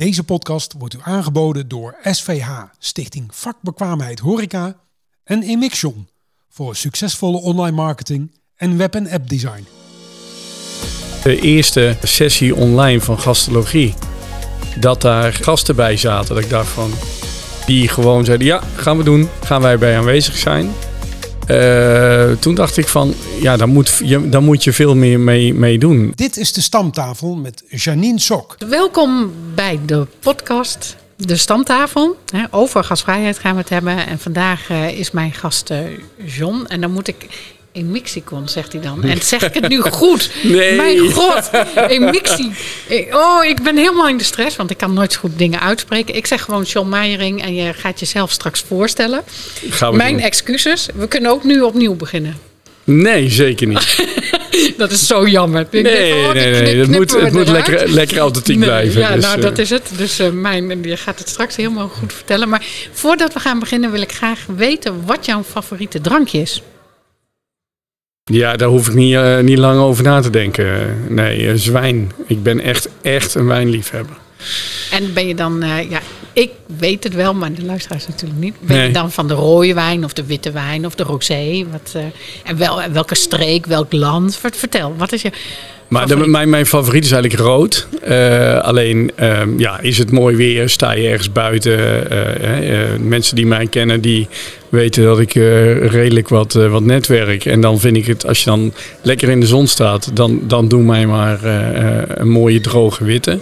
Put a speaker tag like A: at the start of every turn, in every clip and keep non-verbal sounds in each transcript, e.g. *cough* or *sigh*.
A: Deze podcast wordt u aangeboden door SVH, Stichting Vakbekwaamheid Horeca en Emixion voor succesvolle online marketing en web- en app design.
B: De eerste sessie online van gastologie, dat daar gasten bij zaten, dat ik dacht van, die gewoon zeiden, ja, gaan we doen, gaan wij bij aanwezig zijn. Uh, toen dacht ik van, ja, daar moet je, daar moet je veel meer mee, mee doen.
A: Dit is de stamtafel met Janine Sok.
C: Welkom bij de podcast De Stamtafel. Over gasvrijheid gaan we het hebben. En vandaag uh, is mijn gast uh, John. En dan moet ik in Mixicon, zegt hij dan. En zeg ik het nu goed? *laughs*
B: Nee.
C: Mijn god, in Mixi. Oh, ik ben helemaal in de stress, want ik kan nooit zo goed dingen uitspreken. Ik zeg gewoon John Meijering en je gaat jezelf straks voorstellen.
B: Gaan we
C: Mijn
B: doen.
C: excuses. We kunnen ook nu opnieuw beginnen.
B: Nee, zeker niet. *laughs*
C: dat is zo jammer. Ik
B: Nee,
C: denk, oh,
B: nee,
C: knip-
B: nee. Het moet, het moet lekker, lekker authentiek
C: Nee,
B: blijven.
C: Ja,
B: dus,
C: nou
B: eh,
C: dat is het. Dus uh, mijn, je gaat het straks helemaal goed vertellen. Maar voordat we gaan beginnen wil ik graag weten wat jouw favoriete drankje is.
B: Ja, daar hoef ik niet, uh, niet lang over na te denken. Nee, uh, zwijn. Ik ben echt, echt een wijnliefhebber.
C: En ben je dan, uh, ja, ik weet het wel, maar de luisteraars natuurlijk niet. Ben
B: Nee.
C: je dan van de rode wijn of de witte wijn of de rosé? Wat, en wel, welke streek, welk land? Vertel, wat is je
B: maar de, mijn, mijn favoriet is eigenlijk rood. Uh, alleen um, ja, is het mooi weer, sta je ergens buiten. Uh, mensen die mij kennen, die weten dat ik redelijk wat, wat netwerk. En dan vind ik het, als je dan lekker in de zon staat, dan, dan doe mij maar een mooie droge witte.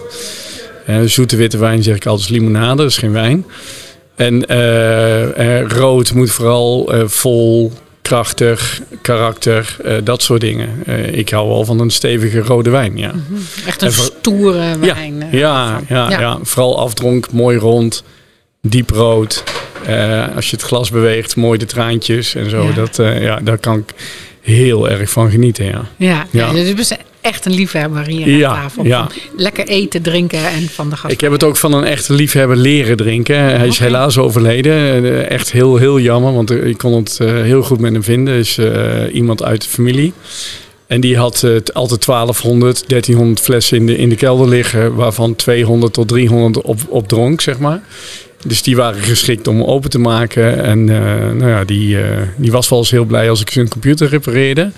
B: zoete witte wijn zeg ik altijd limonade, dat is geen wijn. En rood moet vooral vol krachtig, karakter, uh, dat soort dingen. Uh, ik hou wel van een stevige rode wijn, ja.
C: -hmm. Echt een stoere wijn.
B: Ja, ja, ja, vooral afdronk, mooi rond, diep rood. Uh, als je het glas beweegt, mooi de traantjes en zo. Ja. Dat, ja, daar kan ik heel erg van genieten, ja.
C: Ja, ja. dus je bent echt een liefhebber hier
B: ja,
C: aan tafel.
B: Ja.
C: Lekker eten, drinken en van de gast.
B: Ik heb het ook van een echte liefhebber leren drinken. Hij is helaas overleden. Echt heel, heel jammer, want ik kon het eh, heel goed met hem vinden. Is uh, iemand uit de familie. En die had uh, altijd 1200, 1300 flessen in de, in de kelder liggen, waarvan 200 tot 300 op, op dronk, zeg maar. Dus die waren geschikt om open te maken. En uh, nou ja, die, uh, die was wel eens heel blij als ik zijn computer repareerde.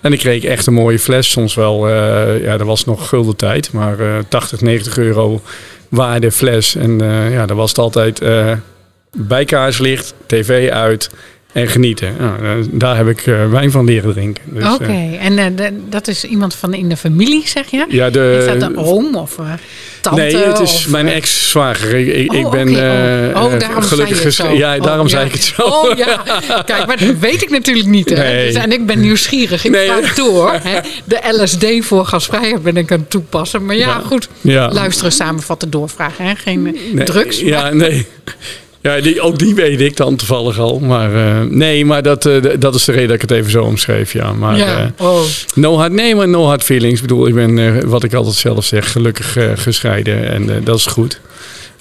B: En ik kreeg echt een mooie fles. Soms wel, uh, ja, dat was nog gulden tijd, maar 80, 90 euro waarde fles. En ja, daar was het altijd bij kaarslicht, tv uit en genieten. Nou, daar heb ik uh, wijn van leren drinken. Dus,
C: Oké, okay. uh, en uh, de, dat is iemand van in de familie, zeg je?
B: Ja, de,
C: is dat een oom of tante?
B: Nee, het is
C: of,
B: mijn ex-zwager. Ik,
C: oh,
B: ik ben
C: okay. oh. oh, daarom
B: gelukkig
C: zei zo.
B: Ja, daarom
C: oh,
B: zei
C: ja.
B: ik het zo.
C: Oh ja, kijk, maar dat weet ik natuurlijk niet. Hè?
B: Nee.
C: Dus, en ik ben nieuwsgierig. Ik
B: Nee.
C: toe hoor. *laughs* Hè. De LSD voor gasvrijheid ben ik aan het toepassen. Maar ja,
B: Ja.
C: goed.
B: Ja.
C: Luisteren, samenvatten, doorvragen. Hè? Geen
B: Nee,
C: drugs.
B: Ja, nee. Ja, die, ook die weet ik dan toevallig al. Maar eh, nee, maar dat, eh, dat is de reden dat ik het even zo omschreef. Ja, maar
C: ja.
B: eh,
C: oh.
B: no hard, nee, maar no hard feelings. Ik bedoel, ik ben, wat ik altijd zelf zeg, gelukkig gescheiden. En dat is goed.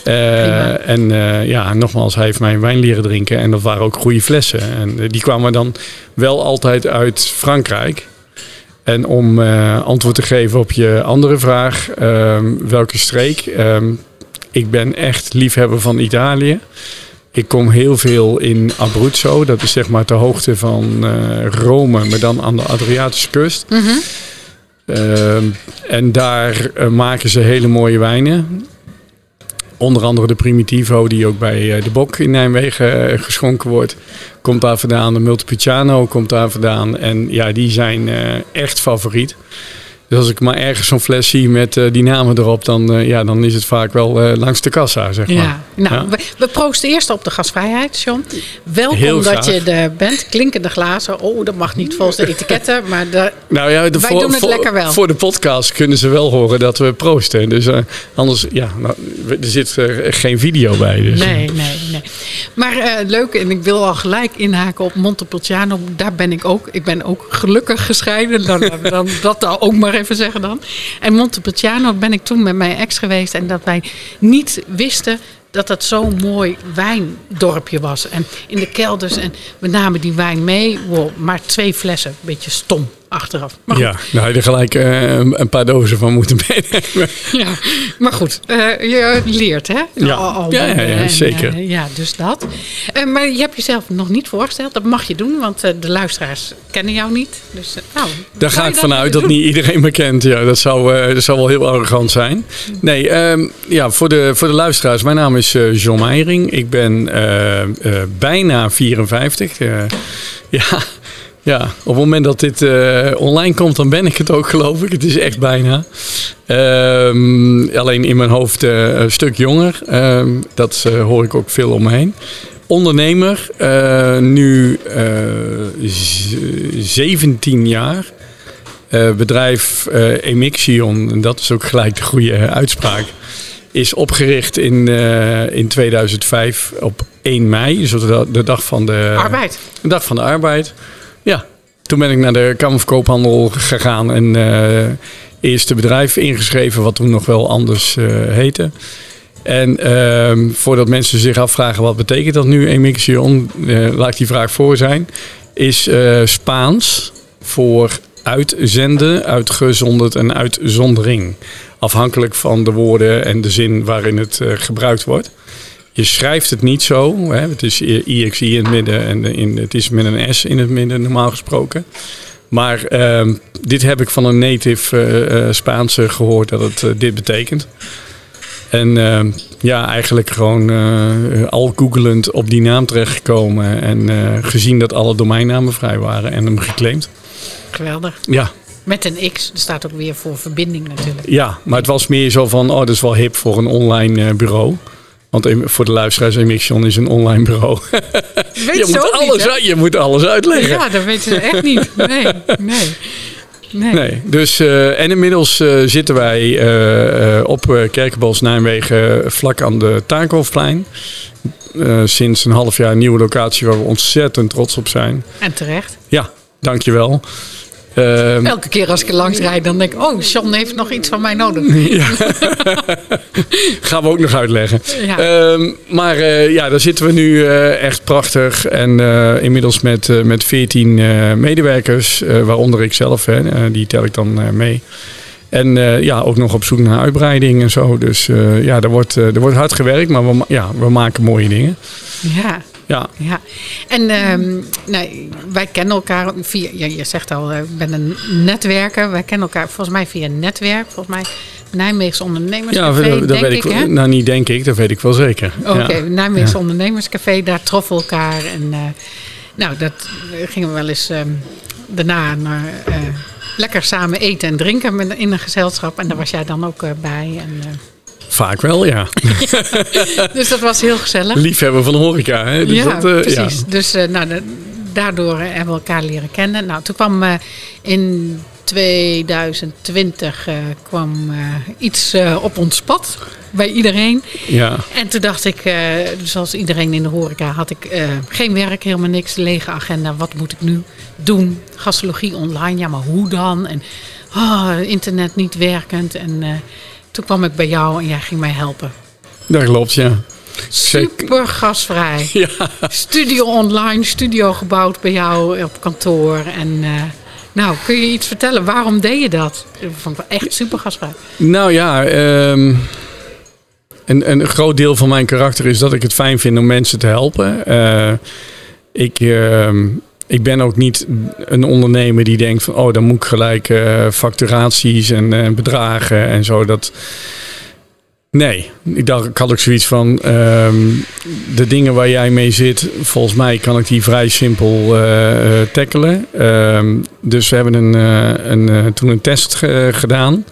B: En ja, nogmaals, hij heeft mij wijn leren drinken. En dat waren ook goede flessen. En die kwamen dan wel altijd uit Frankrijk. En om antwoord te geven op je andere vraag, ehm, welke streek? Ik ben echt liefhebber van Italië. Ik kom heel veel in Abruzzo, dat is zeg maar ter hoogte van eh, Rome, maar dan aan de Adriatische kust.
C: Mhm.
B: Ehm, en daar eh, maken ze hele mooie wijnen. Onder andere de Primitivo, die ook bij eh, de Bok in Nijmegen eh, geschonken wordt. Komt daar vandaan. De Multipiciano komt daar vandaan. En ja, die zijn eh, echt favoriet. Dus als ik maar ergens zo'n fles zie met eh, die namen erop, dan, eh, ja, dan is het vaak wel eh, langs de kassa, zeg maar.
C: Ja, nou,
B: Ja.
C: We, we proosten eerst op de gasvrijheid, John. Welkom
B: Heel
C: dat je er bent. Klinkende glazen. Oh, dat mag niet volgens de etiketten. Maar de,
B: Nou ja, de,
C: Wij
B: voor,
C: doen het
B: voor,
C: lekker wel.
B: Voor de podcast kunnen ze wel horen dat we proosten. Dus anders, ja, nou, er zit geen video bij. Dus.
C: nee, nee, nee. Maar leuk, en ik wil al gelijk inhaken op Montepulciano. Daar ben ik ook. Ik ben ook gelukkig gescheiden. Dan, dan, dat ook maar even zeggen dan. En Montepulciano ben ik toen met mijn ex geweest. En dat wij niet wisten dat dat zo'n mooi wijndorpje was. En in de kelders en we namen die wijn mee. Wow, maar twee flessen, beetje stom achteraf. Maar
B: Ja, nou had je er gelijk eh, een paar dozen van moeten *laughs* meenemen.
C: ja, maar goed, eh, je leert hè?
B: Ja. Ja, ja, ja,
C: en,
B: zeker.
C: eh, ja, dus dat. Maar je hebt jezelf nog niet voorgesteld. Dat mag je doen, want de luisteraars kennen jou niet. Dus, nou,
B: Daar ga ik vanuit dat niet iedereen me kent. Ja, dat, zou, dat zou wel heel arrogant zijn. Nee, ehm, ja, voor, de, voor de luisteraars. Mijn naam is John Meijering. Ik ben bijna 54. Eh, *laughs* ja, ja, op het moment dat dit eh, online komt, dan ben ik het ook, geloof ik. Het is echt bijna. Ehm, alleen in mijn hoofd eh, een stuk jonger. Ehm, dat eh, hoor ik ook veel om me heen. Ondernemer, nu eh, z- 17 jaar. Bedrijf Emixion, en dat is ook gelijk de goede uitspraak, is opgericht in, in 2005 op 1 mei, dus de, de dag van de
C: Arbeid.
B: de dag van de arbeid. Ja, toen ben ik naar de Kamer van Koophandel gegaan en eh eerste bedrijf ingeschreven, wat toen nog wel anders eh, heette. En ehm, voordat mensen zich afvragen wat betekent dat nu, Emixion, eh laat ik die vraag voor zijn, is Spaans voor uitzenden, uitgezonderd en uitzondering. Afhankelijk van de woorden en de zin waarin het gebruikt wordt. Je schrijft het niet zo. Hè? Het is IXI in het midden en in, het is met een S in het midden normaal gesproken. Maar ehm, dit heb ik van een native eh, eh, Spaanse gehoord dat het eh, dit betekent. En ehm, ja, eigenlijk gewoon al googelend op die naam terechtgekomen. En gezien dat alle domeinnamen vrij waren en hem geclaimd.
C: Geweldig.
B: Ja,
C: Met een X. Er staat ook weer voor verbinding natuurlijk.
B: ja, maar het was meer zo van, oh, dat is wel hip voor een online bureau. Want voor de luisteraars, Emixion is een online bureau. *laughs*
C: Weet
B: je, moet alles,
C: niet,
B: uit- je moet alles uitleggen.
C: Ja, dat weten ze echt niet. Nee, nee. Nee.
B: Nee, dus eh, en inmiddels eh, zitten wij eh, op Kerkenbos Nijmegen vlak aan de Takenhofplein. Eh, sinds een half jaar een nieuwe locatie waar we ontzettend trots op zijn.
C: En terecht.
B: Ja, dankjewel. Ehm,
C: Elke keer als ik er langs rijd, dan denk ik... Oh, John heeft nog iets van mij nodig. *laughs* *laughs*
B: gaan we ook nog uitleggen.
C: Ja.
B: Ehm, maar eh, ja, daar zitten we nu eh, echt prachtig. En eh, inmiddels met, met 14 eh, medewerkers, waaronder ik zelf, hè, die tel ik dan mee. En ja, ook nog op zoek naar uitbreiding en zo. Dus ja, er wordt, er wordt hard gewerkt, maar we, ja, we maken mooie dingen.
C: Ja,
B: Ja,
C: ja. En nee, wij kennen elkaar via... Ja, je zegt al, eh, ik ben een netwerker. Wij kennen elkaar volgens mij via een netwerk. Volgens mij Nijmeegs
B: ja
C: Ondernemerscafé,
B: dat, dat
C: denk
B: weet
C: ik,
B: ik. Nou, niet denk ik, dat weet ik wel zeker.
C: Oké,
B: Ja.
C: Nijmeegs
B: Ja.
C: Ondernemerscafé, daar troffen we elkaar. En eh, nou, dat eh, gingen we wel eens ehm, daarna naar, eh, lekker samen eten en drinken in een gezelschap. En daar was jij dan ook eh, bij. En, eh,
B: Vaak wel, ja. *laughs*
C: dus dat was heel gezellig.
B: Liefhebber van horeca, hè? Dus
C: ja,
B: dat, eh,
C: precies. Dus eh, nou, de- daardoor hebben we elkaar leren kennen. Nou, toen kwam eh, in 2020 eh, kwam iets op ons pad bij iedereen.
B: Ja.
C: En toen dacht ik, zoals iedereen in de horeca, had ik geen werk, helemaal niks, lege agenda. Wat moet ik nu doen? Gastologie online, ja, maar hoe dan? En ah, internet niet werkend. En toen kwam ik bij jou en jij ging mij helpen.
B: Dat klopt, ja.
C: Super gastvrij. *laughs*
B: Ja.
C: Studio online, studio gebouwd bij jou op kantoor. En eh, nou, kun je iets vertellen? Waarom deed je dat? Dat vond ik echt super gastvrij.
B: Nou ja, ehm, een, een groot deel van mijn karakter is dat ik het fijn vind om mensen te helpen. Eh, ik, ehm, ik ben ook niet een ondernemer die denkt van, oh, dan moet ik gelijk eh, facturaties en eh, bedragen en zo. Dat, nee, ik dacht, ik had ook zoiets van, ehm, de dingen waar jij mee zit, volgens mij kan ik die vrij simpel eh, tackelen. Ehm, dus we hebben een, een, toen een test ge- gedaan.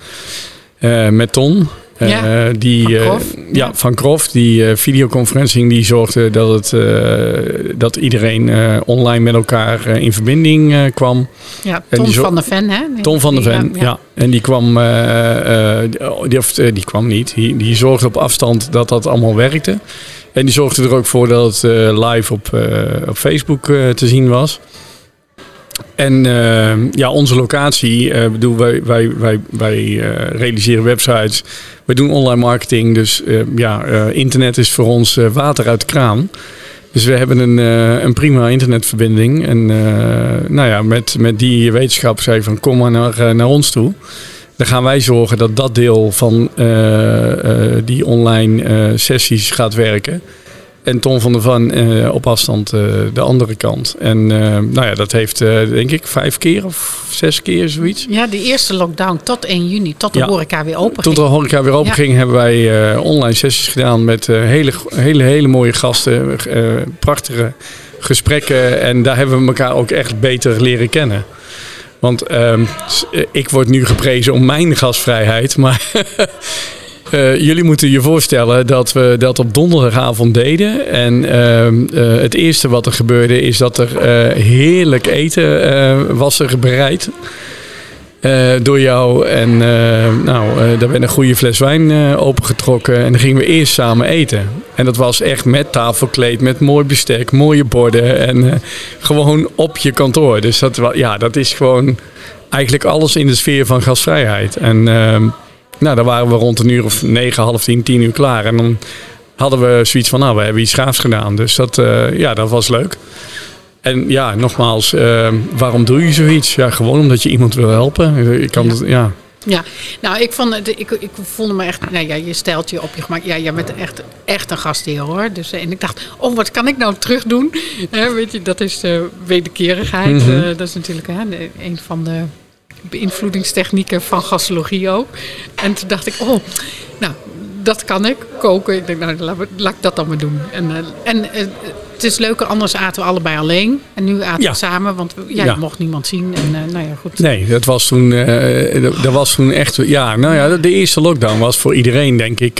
B: Met Ton. Eh,
C: Ja,
B: die,
C: van
B: eh,
C: Krof.
B: ja,
C: Ja.
B: van Krof. Die eh, videoconferencing die zorgde dat, het, eh, dat iedereen eh, online met elkaar eh, in verbinding eh, kwam.
C: Ja, Tom van der Ven, hè?
B: Ton van der Ven, ja. En die kwam, eh, eh, die, of, eh, die kwam niet. Die, die zorgde op afstand dat dat allemaal werkte. En die zorgde er ook voor dat het eh, live op, eh, op Facebook eh, te zien was. En uh, ja, onze locatie, uh, bedoel, wij, wij, wij, wij uh, realiseren websites, we doen online marketing. Dus ja, internet is voor ons water uit de kraan. Dus we hebben een, een prima internetverbinding. En nou ja, met, met die wetenschap zei van kom maar naar, naar ons toe. Dan gaan wij zorgen dat dat deel van die online sessies gaat werken. En Tom van der Van uh, op afstand uh, de andere kant. En uh, nou ja, dat heeft denk ik vijf keer of zes keer zoiets.
C: Ja, de eerste lockdown tot 1 juni, tot de ja. horeca weer open
B: ging. Tot de horeca weer open ja. ging, hebben wij online sessies gedaan met hele, hele, hele mooie gasten. prachtige gesprekken. En daar hebben we elkaar ook echt beter leren kennen. Want ehm, ik word nu geprezen om mijn gastvrijheid, maar *laughs* Uh, jullie moeten je voorstellen dat we dat op donderdagavond deden. En uh, het eerste wat er gebeurde is dat er uh, heerlijk eten was er bereid. door jou. En nou, daar werd een goede fles wijn opengetrokken. En dan gingen we eerst samen eten. En dat was echt met tafelkleed, met mooi bestek, mooie borden. En gewoon op je kantoor. Dus dat, ja, dat is gewoon eigenlijk alles in de sfeer van gastvrijheid. En ehm, nou, dan waren we rond een uur of negen, half tien, tien uur klaar. En dan hadden we zoiets van, nou, we hebben iets gaafs gedaan. Dus dat, uh, ja, dat was leuk. En ja, nogmaals, uh, waarom doe je zoiets? Ja, gewoon omdat je iemand wil helpen. Ik kan
C: ja.
B: Het, ja.
C: Ja, nou, ik, vond het, ik, ik voelde me echt, nou ja, je stelt je op je gemak. Ja, jij bent echt, echt een gastheer hoor. Dus, en ik dacht, oh, wat kan ik nou terug doen? *laughs* Weet je, dat is de wederkerigheid. Mm -hmm. dat is natuurlijk hè, een van de beïnvloedingstechnieken van gastrologie ook. En toen dacht ik, oh, nou, dat kan ik, koken. Ik denk, nou, laat, laat ik dat dan maar doen. En, uh, en uh, het is leuker, anders aten we allebei alleen. En nu aten ja. we samen, want ja, ja. mocht niemand zien. En, uh, nou ja, goed.
B: Nee, dat was toen, dat was toen echt... Ja, nou ja, de eerste lockdown was voor iedereen, denk ik...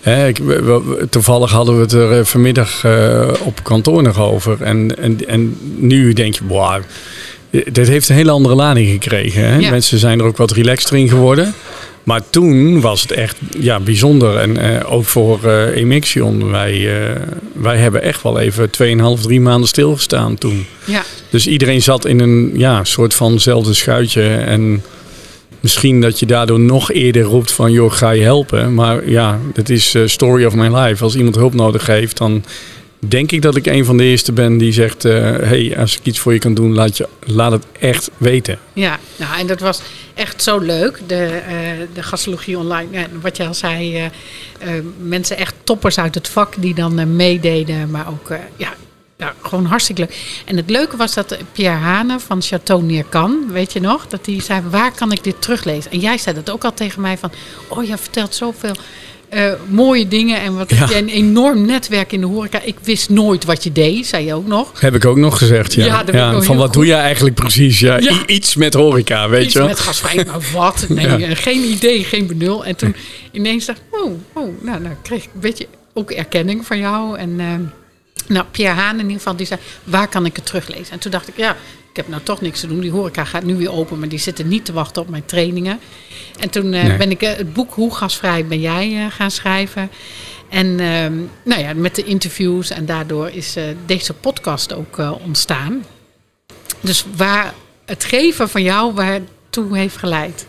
B: Hè, ik, we, we, toevallig hadden we het er vanmiddag op kantoor nog over. En, en, en nu denk je, wow, dit heeft een hele andere lading gekregen. Hè? Ja. Mensen zijn er ook wat relaxter in geworden. Maar toen was het echt ja, bijzonder. En uh, ook voor uh, Emixion. Wij, uh, wij hebben echt wel even 2,5, 3 maanden stilgestaan toen.
C: Ja.
B: Dus iedereen zat in een ja, soort vanzelfde schuitje. En misschien dat je daardoor nog eerder roept van... joh, ga je helpen? Maar ja, dat is story of my life. Als iemand hulp nodig heeft, dan denk ik dat ik een van de eerste ben die zegt: uh, hey, als ik iets voor je kan doen, laat, je, laat het echt weten.
C: Ja, nou, en dat was echt zo leuk. De, uh, de gastologie online, wat je al zei, uh, mensen echt toppers uit het vak die dan meededen, maar ook ja. Gewoon hartstikke leuk. En het leuke was dat Pierre Hane van Chateau Neerkan, weet je nog, dat hij zei: waar kan ik dit teruglezen? En jij zei dat ook al tegen mij van: oh, je vertelt zoveel uh, mooie dingen. En wat ja. heb je een enorm netwerk in de horeca. Ik wist nooit wat je deed, zei je ook nog.
B: Heb ik ook nog gezegd, ja. ja, ja van wat goed. doe je eigenlijk precies? Ja, Iets met horeca, weet
C: iets
B: je wel.
C: met gasvrij, maar wat? *laughs* Nee, geen idee, geen benul. En toen ineens dacht ik, oh, oh nou, nou kreeg ik een beetje ook erkenning van jou. En uh, nou, Pierre Haan in ieder geval, die zei, waar kan ik het teruglezen? En toen dacht ik, ja, ik heb nou toch niks te doen. Die horeca gaat nu weer open, maar die zitten niet te wachten op mijn trainingen. En toen nee. ben ik uh, het boek Hoe gasvrij ben jij uh, gaan schrijven. En nou ja, met de interviews en daardoor is deze podcast ook ontstaan. Dus waar het geven van jou waartoe heeft geleid.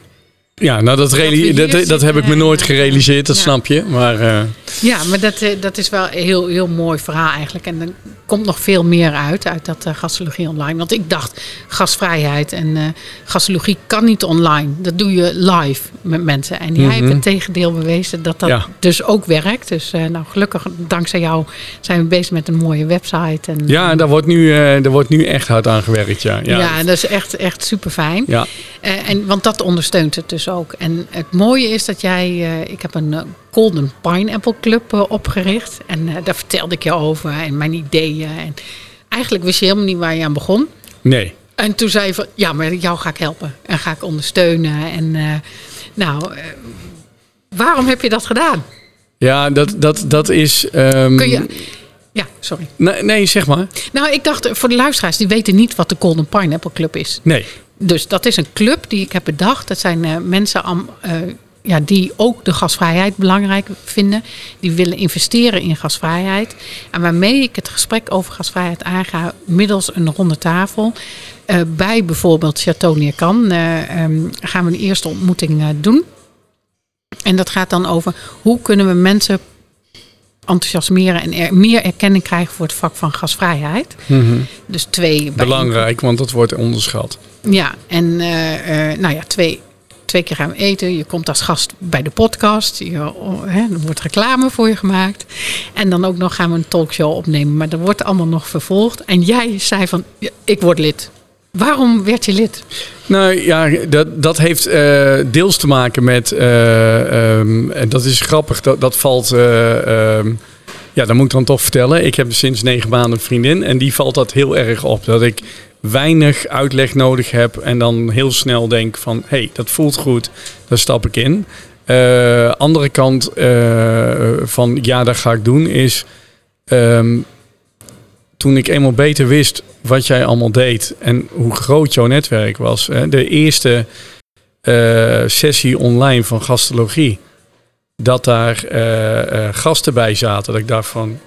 B: Ja, nou dat, dat, dat, dat, heb ik me nooit gerealiseerd, dat ja. snap je. Maar, uh...
C: Ja, maar dat, dat is wel een heel, heel mooi verhaal eigenlijk. En er komt nog veel meer uit, uit dat uh, gastologie online. Want ik dacht, gastvrijheid en uh, gastologie kan niet online. Dat doe je live met mensen. En jij mm -hmm. hebt het tegendeel bewezen dat dat ja. dus ook werkt. Dus nou, gelukkig, dankzij jou zijn we bezig met een mooie website. En,
B: ja, daar wordt, nu, daar wordt nu echt hard aan gewerkt, ja.
C: Ja, ja dat is echt, echt super fijn.
B: Ja.
C: En, want dat ondersteunt het dus ook. En het mooie is dat jij, uh, ik heb een uh, Golden Pineapple Club uh, opgericht. En daar vertelde ik je over en mijn ideeën. En eigenlijk wist je helemaal niet waar je aan begon.
B: Nee.
C: En toen zei je van, ja, maar jou ga ik helpen. En ga ik ondersteunen. En nou, waarom heb je dat gedaan?
B: Ja, dat, dat, dat is... Um...
C: Kun je... Ja, sorry.
B: Nee, nee, zeg maar.
C: Nou, ik dacht voor de luisteraars, die weten niet wat de Golden Pineapple Club is.
B: Nee.
C: Dus dat is een club die ik heb bedacht. Dat zijn uh, mensen uh, ja, die ook de gasvrijheid belangrijk vinden. Die willen investeren in gasvrijheid. En waarmee ik het gesprek over gasvrijheid aanga middels een ronde tafel. eh, bij bijvoorbeeld Chateau Neerkan eh, ehm, gaan we een eerste ontmoeting eh, doen. En dat gaat dan over hoe kunnen we mensen enthousiasmeren en er meer erkenning krijgen voor het vak van gasvrijheid.
B: Mhm.
C: Dus twee
B: Belangrijk, want dat wordt onderschat.
C: Ja, en eh, eh, nou ja, twee, twee keer gaan we eten. Je komt als gast bij de podcast. Je, oh, hè, er wordt reclame voor je gemaakt. En dan ook nog gaan we een talkshow opnemen. Maar dat wordt allemaal nog vervolgd. En jij zei van, ik word lid. Waarom werd je lid?
B: Nou ja, dat, dat heeft eh, deels te maken met. eh, ehm, en dat is grappig, dat, dat valt. eh, ehm, ja, dat moet ik dan toch vertellen. Ik heb sinds negen maanden een vriendin en die valt dat heel erg op. Dat ik weinig uitleg nodig heb en dan heel snel denk van... hé, hey, dat voelt goed, daar stap ik in. Andere kant van ja, dat ga ik doen is... ehm, toen ik eenmaal beter wist wat jij allemaal deed en hoe groot jouw netwerk was. Hè, de eerste eh, sessie online van gastologie, dat daar eh, eh, gasten bij zaten. Dat ik dacht van.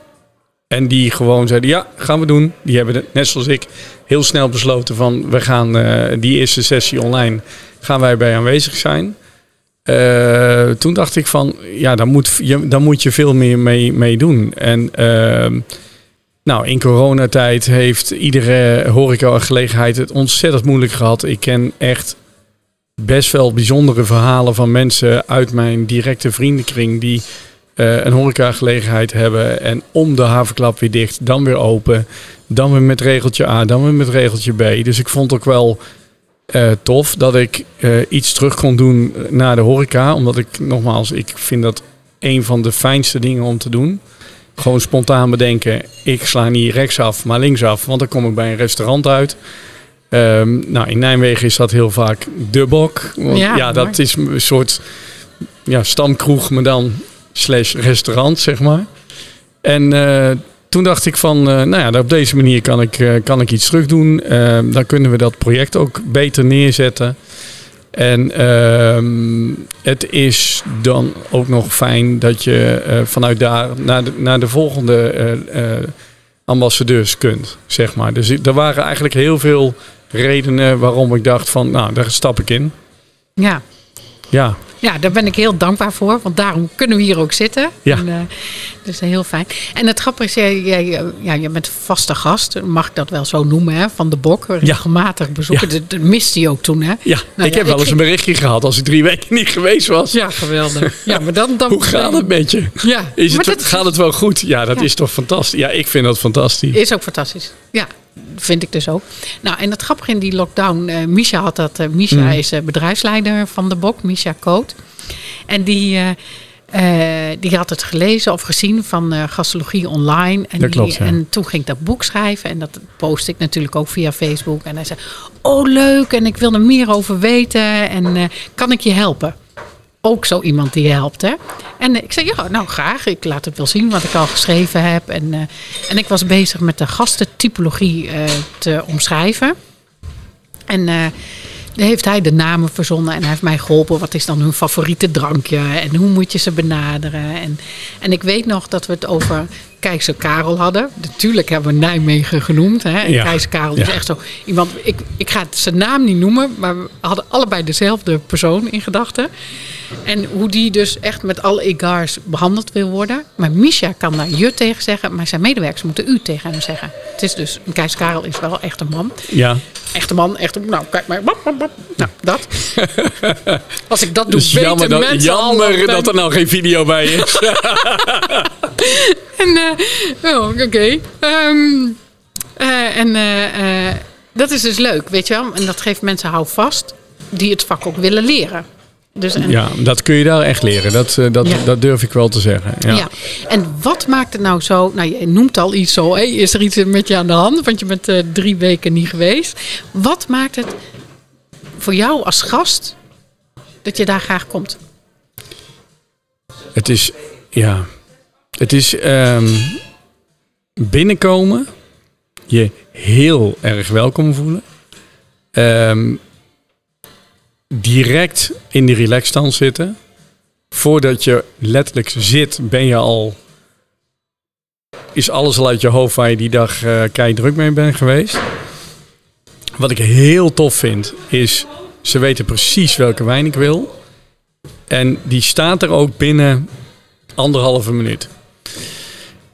B: En die gewoon zeiden: ja, gaan we doen. Die hebben het, net zoals ik heel snel besloten van we gaan die eerste sessie online gaan wij bij aanwezig zijn. Toen dacht ik van ja, daar moet je, daar moet je veel meer mee, mee doen. En ehm, nou, in coronatijd heeft iedere horeca-gelegenheid het ontzettend moeilijk gehad. Ik ken echt best wel bijzondere verhalen van mensen uit mijn directe vriendenkring die eh, een horecagelegenheid hebben en om de havenklap weer dicht, dan weer open, dan weer met regeltje A, dan weer met regeltje B. Dus ik vond ook wel eh, tof dat ik eh, iets terug kon doen naar de horeca, omdat ik nogmaals, ik vind dat een van de fijnste dingen om te doen. Gewoon spontaan bedenken, ik sla niet rechtsaf, maar linksaf, want dan kom ik bij een restaurant uit. Ehm, nou, in Nijmegen is dat heel vaak de bok. Want,
C: Ja,
B: ja, dat
C: mooi.
B: is een soort ja, stamkroeg, maar dan slash restaurant, zeg maar. En eh, toen dacht ik van, eh, nou ja, op deze manier kan ik, eh, kan ik iets terug doen. Ehm, dan kunnen we dat project ook beter neerzetten. En ehm, het is dan ook nog fijn dat je eh, vanuit daar naar de, naar de volgende eh, eh, ambassadeurs kunt, zeg maar. Dus er waren eigenlijk heel veel redenen waarom ik dacht van, nou, daar stap ik in.
C: Ja.
B: Ja,
C: Ja, daar ben ik heel dankbaar voor, want daarom kunnen we hier ook zitten.
B: Ja.
C: En, eh, dus heel fijn. En het grappige is, jij, jij, ja, je bent vaste gast, mag ik dat wel zo noemen, hè, van de Bok. Regelmatig bezoeken.
B: Ja.
C: Dat, dat miste hij ook toen, hè?
B: ja.
C: Nou
B: ik heb wel
C: ik
B: eens een berichtje gehad als ik drie weken niet geweest was.
C: Ja, geweldig. Ja, maar dan, dan,
B: Hoe gaat het met je?
C: Ja,
B: Is het,
C: dat
B: gaat het wel goed? Ja, dat is toch fantastisch. Ja, ik vind dat fantastisch.
C: is ook fantastisch. Ja, vind ik dus ook. Nou, en het grappige in die lockdown, eh Misha had dat. Misha
B: Mm.
C: is eh, bedrijfsleider van de Bok, Misha Koot. En die, die had het gelezen of gezien van gastologie online. En,
B: Dat
C: die,
B: klopt, ja.
C: en toen ging ik dat boek schrijven. En dat post ik natuurlijk ook via Facebook. En hij zei, oh leuk, en ik wil er meer over weten. En kan ik je helpen? Ook zo iemand die je helpt. Hè? En ik zei, ja, nou graag. Ik laat het wel zien wat ik al geschreven heb. En, eh, en ik was bezig met de gastentypologie eh, te omschrijven. En daar heeft hij de namen verzonnen en hij heeft mij geholpen. Wat is dan hun favoriete drankje en hoe moet je ze benaderen? En, en ik weet nog dat we het over Keizer Karel hadden. Natuurlijk hebben we Nijmegen genoemd. Hè? En
B: Ja.
C: Keizer Karel is echt zo iemand. Ik, ik ga zijn naam niet noemen, maar we hadden allebei dezelfde persoon in gedachten. En hoe die dus echt met alle egars behandeld wil worden. Maar Misha kan daar je tegen zeggen, maar zijn medewerkers moeten u tegen hem zeggen. Het is dus, Keizer Karel is wel echt een man.
B: Ja,
C: Echte man, echte. Nou, kijk maar. Bap, bap, bap. Nou, dat. *laughs* Als ik dat doe,
B: dus
C: weten
B: jammer, dat,
C: mensen
B: jammer dat er nou geen video bij is. *laughs* *laughs* *laughs*
C: En, eh, oh, oké. Ehm, eh, en eh, dat is dus leuk, weet je wel. En dat geeft mensen houvast die het vak ook willen leren. Dus, en,
B: ja, dat kun je daar echt leren. Dat, dat,
C: Ja.
B: dat durf ik wel te zeggen. Ja.
C: Ja. En wat maakt het nou zo? Nou, je noemt al iets zo. Hé, is er iets met je aan de hand? Want je bent drie weken niet geweest. Wat maakt het voor jou als gast dat je daar graag komt?
B: Het is, ja, het is ehm, binnenkomen, je heel erg welkom voelen. Ehm, direct in die relaxstand zitten. Voordat je letterlijk zit, ben je al. Is alles al uit je hoofd waar je die dag eh kei druk mee bent geweest. Wat ik heel tof vind, is ze weten precies welke wijn ik wil. En die staat er ook binnen anderhalve minuut.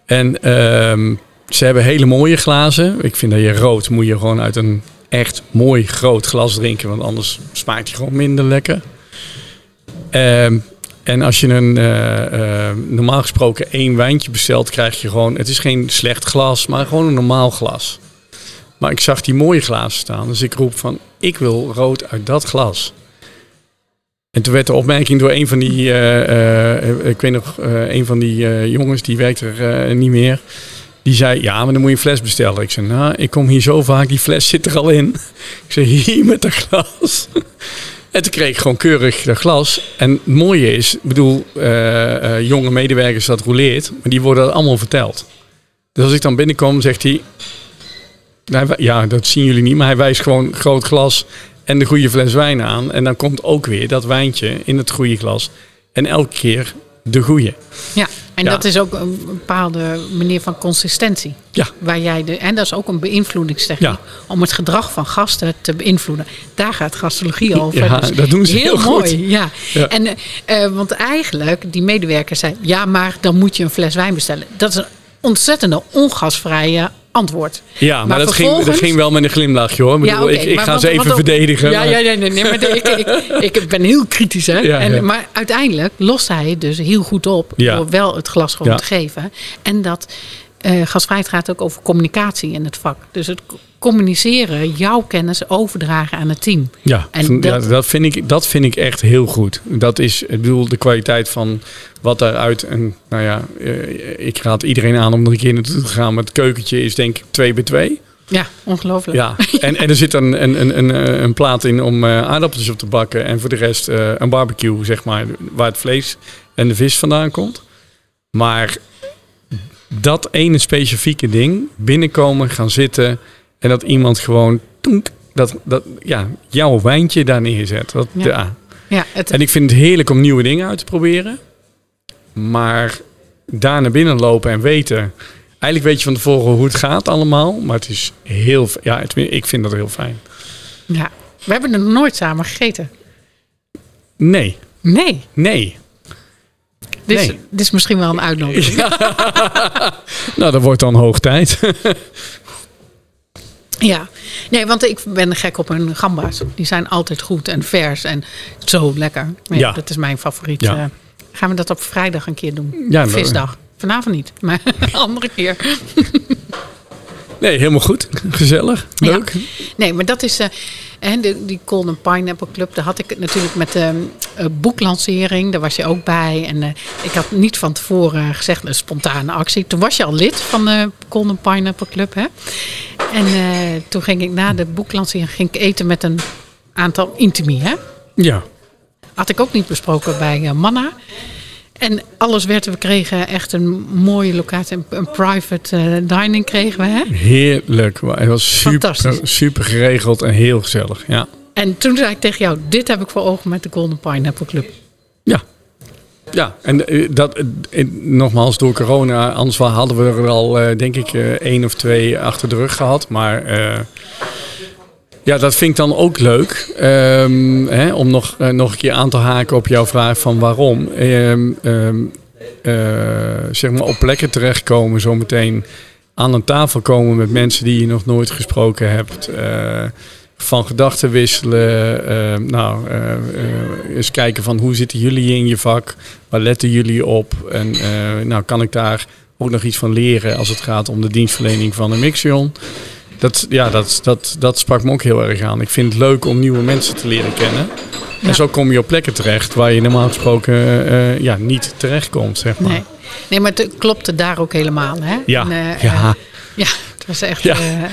B: En ehm, ze hebben hele mooie glazen. Ik vind dat je rood moet je gewoon uit een echt mooi groot glas drinken. Want anders smaakt hij gewoon minder lekker. Ehm, en als je een eh, eh, normaal gesproken één wijntje bestelt, krijg je gewoon... Het is geen slecht glas, maar gewoon een normaal glas. Maar ik zag die mooie glazen staan. Dus ik roep van, ik wil rood uit dat glas. En toen werd de opmerking door een van die, eh, eh, ik weet nog, een van die jongens, die werkt er niet meer. Die zei, ja, maar dan moet je een fles bestellen. Ik zei, nou, ik kom hier zo vaak, die fles zit er al in. *laughs* Ik zei, hier met dat glas. *laughs* En toen kreeg ik gewoon keurig dat glas. En het mooie is, ik bedoel, jonge medewerkers dat roleert, maar die worden dat allemaal verteld. Dus als ik dan binnenkom, zegt hij, nou, ja, dat zien jullie niet, maar hij wijst gewoon groot glas en de goede fles wijn aan. En dan komt ook weer dat wijntje in het goede glas. En elke keer de goede.
C: Ja, en dat is ook een bepaalde manier van consistentie.
B: Ja.
C: Waar jij de, en dat is ook een beïnvloedingstechniek.
B: Ja.
C: Om het gedrag van gasten te beïnvloeden. Daar gaat gastologie over.
B: Ja,
C: Dus
B: dat doen ze heel
C: mooi.
B: goed.
C: Ja.
B: Ja.
C: En, eh, eh, want eigenlijk, die medewerker zei... ja, maar dan moet je een fles wijn bestellen. Dat is een ontzettende ongasvrije antwoord.
B: Ja, maar, dat, ging, dat ging wel met een glimlachje hoor. Ik, ga
C: want-
B: ze even
C: want
B: verdedigen.
C: Ja,
B: maar-
C: ja, ja nee, nee, maar ik, ik, ik ben heel kritisch. Hè?
B: Ja,
C: en,
B: ja.
C: Maar uiteindelijk lost hij het dus heel goed op door wel het glas gewoon te geven. En dat eh gasvrijheid gaat ook over communicatie in het vak. Dus het communiceren, jouw kennis overdragen aan het team.
B: Ja,
C: En dat-
B: ja, dat, vind ik, dat vind ik echt heel goed. Dat is, ik bedoel, de kwaliteit van wat daaruit. En nou ja, eh, ik raad iedereen aan om er een keer naartoe te gaan. Maar het keukentje is denk ik 2 bij 2.
C: Ja, ongelooflijk.
B: Ja, *laughs* en, en er zit een, een, een, een, een plaat in om eh, aardappeltjes op te bakken. En voor de rest eh, een barbecue, zeg maar, waar het vlees en de vis vandaan komt. Maar dat ene specifieke ding, binnenkomen, gaan zitten en dat iemand gewoon, toenk, dat, dat, ja, jouw wijntje daar neerzet. Dat,
C: Ja.
B: ja.
C: Ja, het,
B: En ik vind het heerlijk om nieuwe dingen uit te proberen. Maar daar naar binnen lopen en weten. Eigenlijk weet je van tevoren hoe het gaat allemaal. Maar het is heel. Ja, het, ik vind dat heel fijn.
C: ja. We hebben er nog nooit samen gegeten.
B: Nee,
C: Nee.
B: nee.
C: Dit, is, dit is misschien wel een uitnodiging. *laughs*
B: Nou, dat wordt dan hoog tijd. *laughs*
C: Ja, nee, want ik ben gek op hun gamba's. Die zijn altijd goed en vers en zo lekker. Ja,
B: Ja.
C: dat is mijn favoriet.
B: Ja.
C: Eh, gaan we dat op vrijdag een keer doen?
B: Ja,
C: Visdag. Vanavond niet, maar *laughs* een andere keer.
B: Nee, helemaal goed. Gezellig. Leuk.
C: Nee, maar dat is... eh en de, die Golden Pineapple Club, daar had ik het natuurlijk met de eh, boeklancering. Daar was je ook bij. En eh, ik had niet van tevoren gezegd een spontane actie. Toen was je al lid van de Golden Pineapple Club, hè? En eh, toen ging ik na de boeklancering ging ik eten met een aantal intimie, hè?
B: Ja.
C: Had ik ook niet besproken bij Manna. En alles werd, we kregen echt een mooie locatie, een, een private eh, dining kregen we, hè?
B: Heerlijk. Het was super, super geregeld en heel gezellig. Ja.
C: En toen zei ik tegen jou, dit heb ik voor ogen met de Golden Pineapple Club.
B: Ja. Ja, en eh, dat, eh, nogmaals, door corona, anders hadden we er al, denk ik, één of twee achter de rug gehad. Maar ja, dat vind ik dan ook leuk. Ehm, hè, om nog, eh, nog een keer aan te haken op jouw vraag van waarom. Ehm, ehm, eh, zeg maar op plekken terechtkomen, zometeen aan een tafel komen met mensen die je nog nooit gesproken hebt. eh, van gedachten wisselen. nou, eens kijken van hoe zitten jullie in je vak? Waar letten jullie op? En nou, kan ik daar ook nog iets van leren als het gaat om de dienstverlening van een Mixion? Dat, ja, dat, dat, dat sprak me ook heel erg aan. Ik vind het leuk om nieuwe mensen te leren kennen.
C: Ja.
B: En zo kom je op plekken terecht waar je normaal gesproken eh, ja, niet terechtkomt, zeg maar.
C: Nee, nee maar het klopte daar ook helemaal, hè?
B: Ja,
C: En, eh,
B: ja.
C: Eh, ja, het was echt,
B: Ja.
C: ja,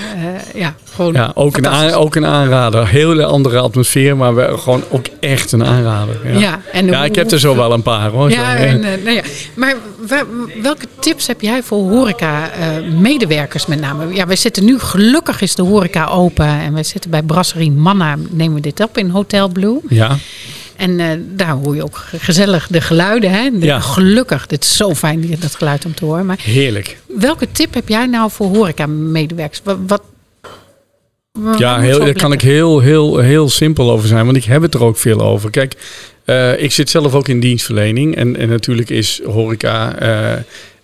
C: ja gewoon
B: Ja, ook een, aan, ook een aanrader. Hele andere atmosfeer, maar gewoon ook echt een aanrader. Ja,
C: Ja, en
B: ja ik heb er zo wel een paar hoor.
C: Ja,
B: Zo,
C: en, eh, nou ja. maar welke tips heb jij voor horeca-medewerkers met name? Ja, wij zitten nu, gelukkig is de horeca open. En wij zitten bij Brasserie Manna, nemen we dit op in Hotel Blue.
B: ja.
C: En eh, daar hoor je ook gezellig de geluiden. Hè? De-
B: Ja.
C: Gelukkig, dit is zo fijn dat geluid om te horen. Maar
B: heerlijk.
C: welke tip heb jij nou voor horeca-medewerkers? Wat,
B: Ja, heel, daar kan ik heel, heel, heel simpel over zijn, want ik heb het er ook veel over. Kijk, eh, ik zit zelf ook in dienstverlening en, en natuurlijk is horeca.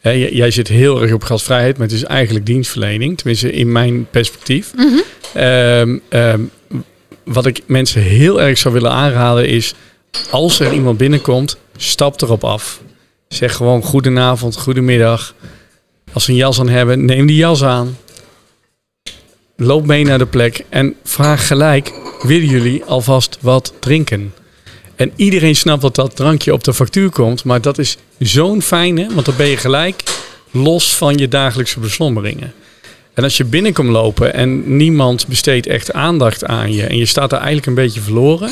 B: eh, jij zit heel erg op gastvrijheid, maar het is eigenlijk dienstverlening, tenminste in mijn perspectief. Ehm, wat ik mensen heel erg zou willen aanraden is, als er iemand binnenkomt, stap erop af. Zeg gewoon goedenavond, goedemiddag. Als ze een jas aan hebben, neem die jas aan. Loop mee naar de plek en vraag gelijk, willen jullie alvast wat drinken? En iedereen snapt dat dat drankje op de factuur komt, maar dat is zo'n fijne, want dan ben je gelijk los van je dagelijkse beslommeringen. En als je binnenkomt lopen en niemand besteedt echt aandacht aan je en je staat daar eigenlijk een beetje verloren,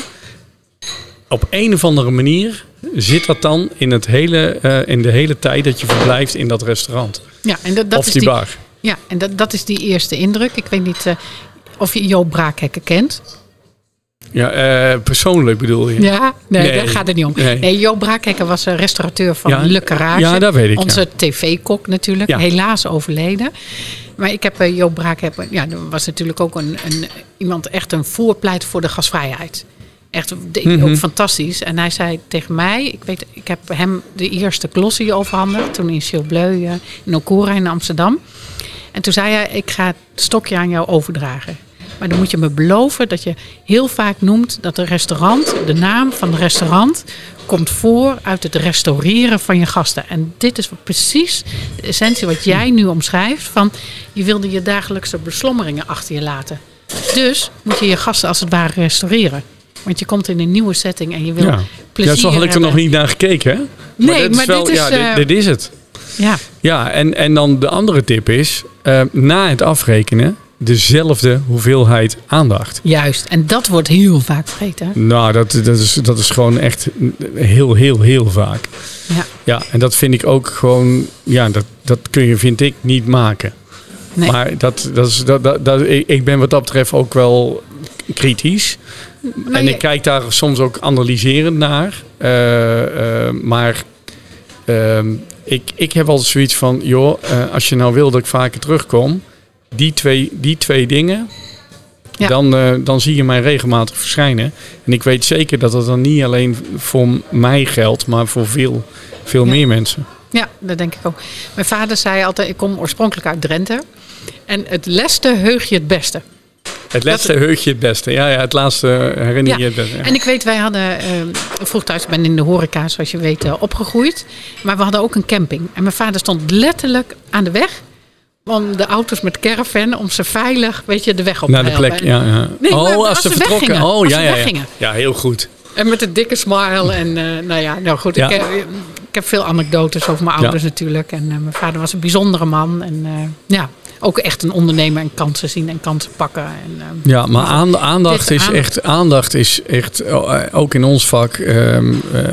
B: op een of andere manier zit dat dan in, het hele, eh, in de hele tijd dat je verblijft in dat restaurant.
C: Ja, en dat, dat
B: of
C: is
B: die,
C: die,
B: bar.
C: Ja, en dat, dat is die eerste indruk. Ik weet niet eh, of je Joop Braakhekken kent.
B: Ja, eh, persoonlijk bedoel je?
C: Ja, nee,
B: Nee.
C: daar gaat het niet om.
B: Nee.
C: Nee, Joop Braakhekken was een restaurateur van
B: Ja,
C: Le
B: ja, dat weet ik,
C: Onze tv-kok natuurlijk,
B: Ja.
C: helaas overleden. Maar ik heb uh, Joop Braakhekken, ja, er was natuurlijk ook een, een, iemand echt een voorpleit voor de gasvrijheid. Echt deed hij
B: Mhm.
C: ook fantastisch. En hij zei tegen mij, ik weet, ik heb hem de eerste glossie overhandigd. Toen in Chilbleu, uh, in Okura in Amsterdam. En toen zei hij, ik ga het stokje aan jou overdragen. Maar dan moet je me beloven dat je heel vaak noemt dat een restaurant, de naam van het restaurant, komt voor uit het restaureren van je gasten. En dit is precies de essentie wat jij nu omschrijft. Van je wilde je dagelijkse beslommeringen achter je laten. Dus moet je je gasten als het ware restaureren. Want je komt in een nieuwe setting en je wil
B: Ja.
C: plezier
B: ja, zo had ik er
C: hebben.
B: nog niet naar gekeken. Hè?
C: Nee,
B: dit is
C: maar
B: wel-
C: dit is,
B: ja,
C: eh,
B: dit, dit is het.
C: Ja,
B: Ja, en, en dan de andere tip is, eh, na het afrekenen, dezelfde hoeveelheid aandacht.
C: juist. En dat wordt heel vaak vergeten. hè?
B: Nou, dat, dat, is, dat is gewoon echt heel, heel, heel vaak.
C: Ja.
B: Ja, en dat vind ik ook gewoon, ja, dat, dat kun je, vind ik, niet maken.
C: Nee.
B: Maar dat, dat is, dat, dat, dat, ik ben wat dat betreft ook wel kritisch.
C: Maar
B: en
C: je-
B: ik kijk daar soms ook analyserend naar. Eh, maar ehm, ik, ik heb altijd zoiets van, joh, eh, als je nou wil dat ik vaker terugkom, die twee, die twee dingen,
C: Ja.
B: dan, eh, dan zie je mij regelmatig verschijnen. En ik weet zeker dat dat dan niet alleen voor mij geldt, maar voor veel, veel
C: Ja.
B: meer mensen.
C: Ja, dat denk ik ook. Mijn vader zei altijd, ik kom oorspronkelijk uit Drenthe. En het leste heug je het beste.
B: Het laatste heug je het beste. Ja, ja het laatste herinner
C: Ja.
B: je het beste. Ja.
C: En ik weet, wij hadden eh, vroeg thuis, ik ben in de horeca zoals je weet eh, opgegroeid. Maar we hadden ook een camping. En mijn vader stond letterlijk aan de weg. Om de auto's met caravan, om ze veilig, weet je, de weg op
B: Naar
C: te
B: de plek, ja. ja.
C: Nee, maar
B: oh, als,
C: als
B: ze vertrokken.
C: weggingen.
B: Oh,
C: Als
B: ja,
C: ze
B: ja, ja.
C: weggingen.
B: Ja, heel goed.
C: En met een dikke smile. En eh, nou ja, nou goed.
B: Ja.
C: Ik, heb, ik heb veel anekdotes over mijn
B: Ja.
C: ouders natuurlijk. En eh, mijn vader was een bijzondere man. En eh, ja, ook echt een ondernemer en kansen zien en kansen pakken. En, eh,
B: Ja, maar aan, aandacht is
C: aandacht.
B: echt, aandacht is echt, eh, ook in ons vak, ehm, eh,